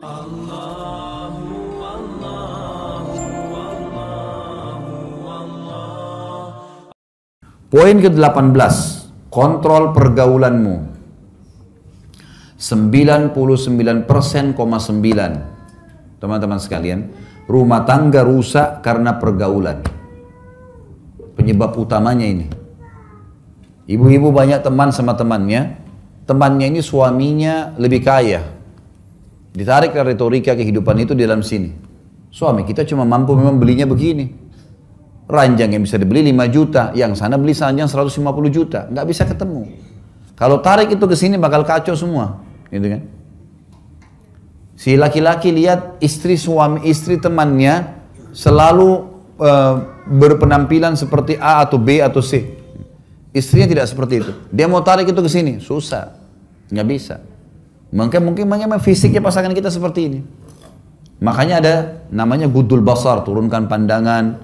Poin ke-18, kontrol pergaulanmu. 99,9 teman-teman sekalian rumah tangga rusak karena pergaulan. Penyebab utamanya ini. Ibu-ibu banyak teman sama temannya. Temannya ini suaminya lebih kaya ditarik ke retorika kehidupan itu di dalam sini suami kita cuma mampu memang belinya begini ranjang yang bisa dibeli 5 juta yang sana beli ranjang 150 juta nggak bisa ketemu kalau tarik itu ke sini bakal kacau semua gitu kan? Si laki-laki lihat istri suami istri temannya selalu uh, berpenampilan seperti A atau B atau C. Istrinya tidak seperti itu. Dia mau tarik itu ke sini, susah, nggak bisa. Mungkin mungkin memang fisiknya pasangan kita seperti ini. Makanya ada namanya gudul basar, turunkan pandangan.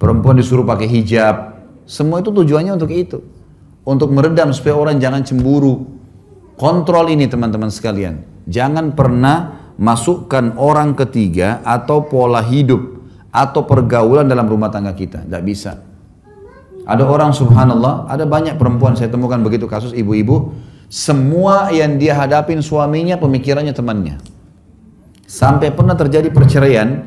Perempuan disuruh pakai hijab. Semua itu tujuannya untuk itu. Untuk meredam supaya orang jangan cemburu. Kontrol ini teman-teman sekalian. Jangan pernah masukkan orang ketiga atau pola hidup atau pergaulan dalam rumah tangga kita. Tidak bisa. Ada orang subhanallah, ada banyak perempuan saya temukan begitu kasus ibu-ibu. Semua yang dia hadapin suaminya pemikirannya temannya. Sampai pernah terjadi perceraian.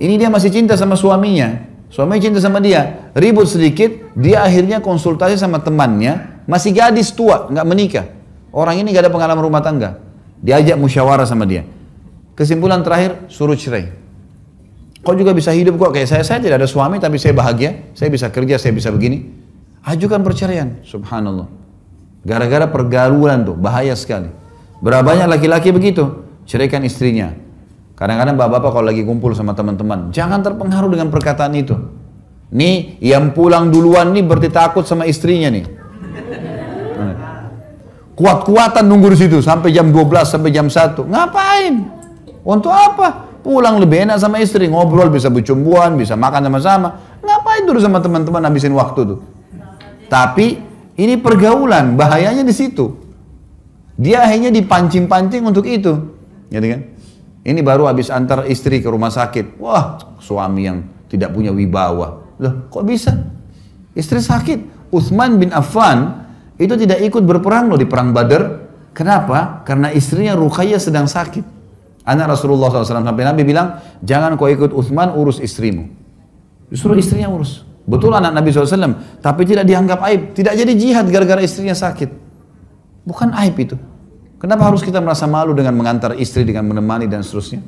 Ini dia masih cinta sama suaminya. Suaminya cinta sama dia. Ribut sedikit, dia akhirnya konsultasi sama temannya. Masih gadis tua, nggak menikah. Orang ini gak ada pengalaman rumah tangga. Diajak musyawarah sama dia. Kesimpulan terakhir, suruh cerai. Kau juga bisa hidup kok kayak saya, saya tidak ada suami tapi saya bahagia, saya bisa kerja, saya bisa begini. Ajukan perceraian, subhanallah. Gara-gara pergaulan tuh, bahaya sekali. Berapa banyak laki-laki begitu, ceraikan istrinya. Kadang-kadang bapak-bapak kalau lagi kumpul sama teman-teman, jangan terpengaruh dengan perkataan itu. Nih, yang pulang duluan nih berarti takut sama istrinya nih. Kuat-kuatan nunggu di situ sampai jam 12 sampai jam 1. Ngapain? Untuk apa? Pulang lebih enak sama istri, ngobrol bisa bercumbuan, bisa makan sama-sama. Ngapain dulu sama teman-teman habisin waktu tuh? Tapi ini pergaulan, bahayanya di situ. Dia akhirnya dipancing-pancing untuk itu. Gitu kan? Ini baru habis antar istri ke rumah sakit. Wah, suami yang tidak punya wibawa. Loh, kok bisa? Istri sakit. Uthman bin Affan itu tidak ikut berperang loh di perang Badar. Kenapa? Karena istrinya Ruqayyah sedang sakit. Anak Rasulullah SAW sampai Nabi bilang, jangan kau ikut Uthman urus istrimu. Justru istrinya urus. Betul anak Nabi SAW, tapi tidak dianggap aib. Tidak jadi jihad gara-gara istrinya sakit. Bukan aib itu. Kenapa harus kita merasa malu dengan mengantar istri, dengan menemani dan seterusnya?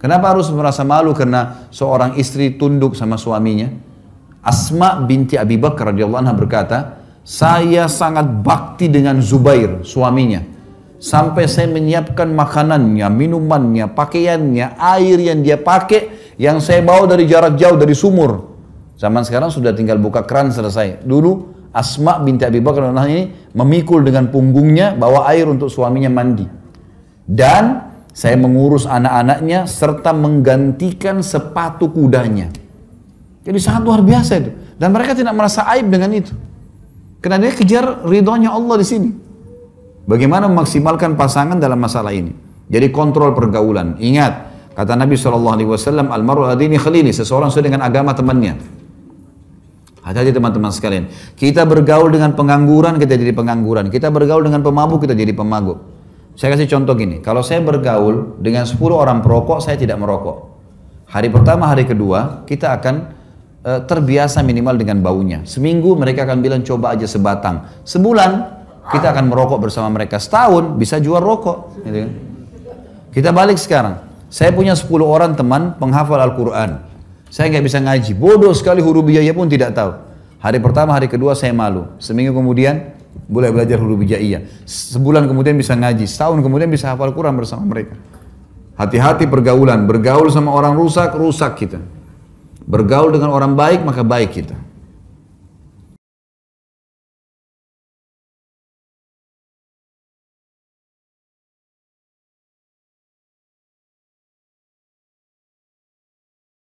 Kenapa harus merasa malu karena seorang istri tunduk sama suaminya? Asma binti Abi Bakar radhiyallahu anha berkata, saya sangat bakti dengan Zubair, suaminya. Sampai saya menyiapkan makanannya, minumannya, pakaiannya, air yang dia pakai, yang saya bawa dari jarak jauh, dari sumur. Zaman sekarang sudah tinggal buka keran selesai. Dulu Asma binti Abi Bakar ini memikul dengan punggungnya, bawa air untuk suaminya mandi. Dan saya mengurus anak-anaknya serta menggantikan sepatu kudanya. Jadi sangat luar biasa itu. Dan mereka tidak merasa aib dengan itu. Karena dia kejar ridhonya Allah di sini. Bagaimana memaksimalkan pasangan dalam masalah ini? Jadi kontrol pergaulan. Ingat, kata Nabi SAW, Al-maru adini khalili, seseorang sesuai dengan agama temannya. Hati-hati teman-teman sekalian. Kita bergaul dengan pengangguran, kita jadi pengangguran. Kita bergaul dengan pemabuk, kita jadi pemabuk. Saya kasih contoh gini, kalau saya bergaul dengan 10 orang perokok, saya tidak merokok. Hari pertama, hari kedua, kita akan Eh, terbiasa minimal dengan baunya. Seminggu mereka akan bilang coba aja sebatang. Sebulan kita akan merokok bersama mereka. Setahun bisa jual rokok. Gitu kan. Kita balik sekarang. Saya punya 10 orang teman penghafal Al-Quran. Saya nggak bisa ngaji. Bodoh sekali huruf biaya pun tidak tahu. Hari pertama, hari kedua saya malu. Seminggu kemudian boleh belajar huruf hijaiyah. Sebulan kemudian bisa ngaji. Setahun kemudian bisa hafal Quran bersama mereka. Hati-hati pergaulan. Bergaul sama orang rusak, rusak kita. Bergaul dengan orang baik maka baik kita.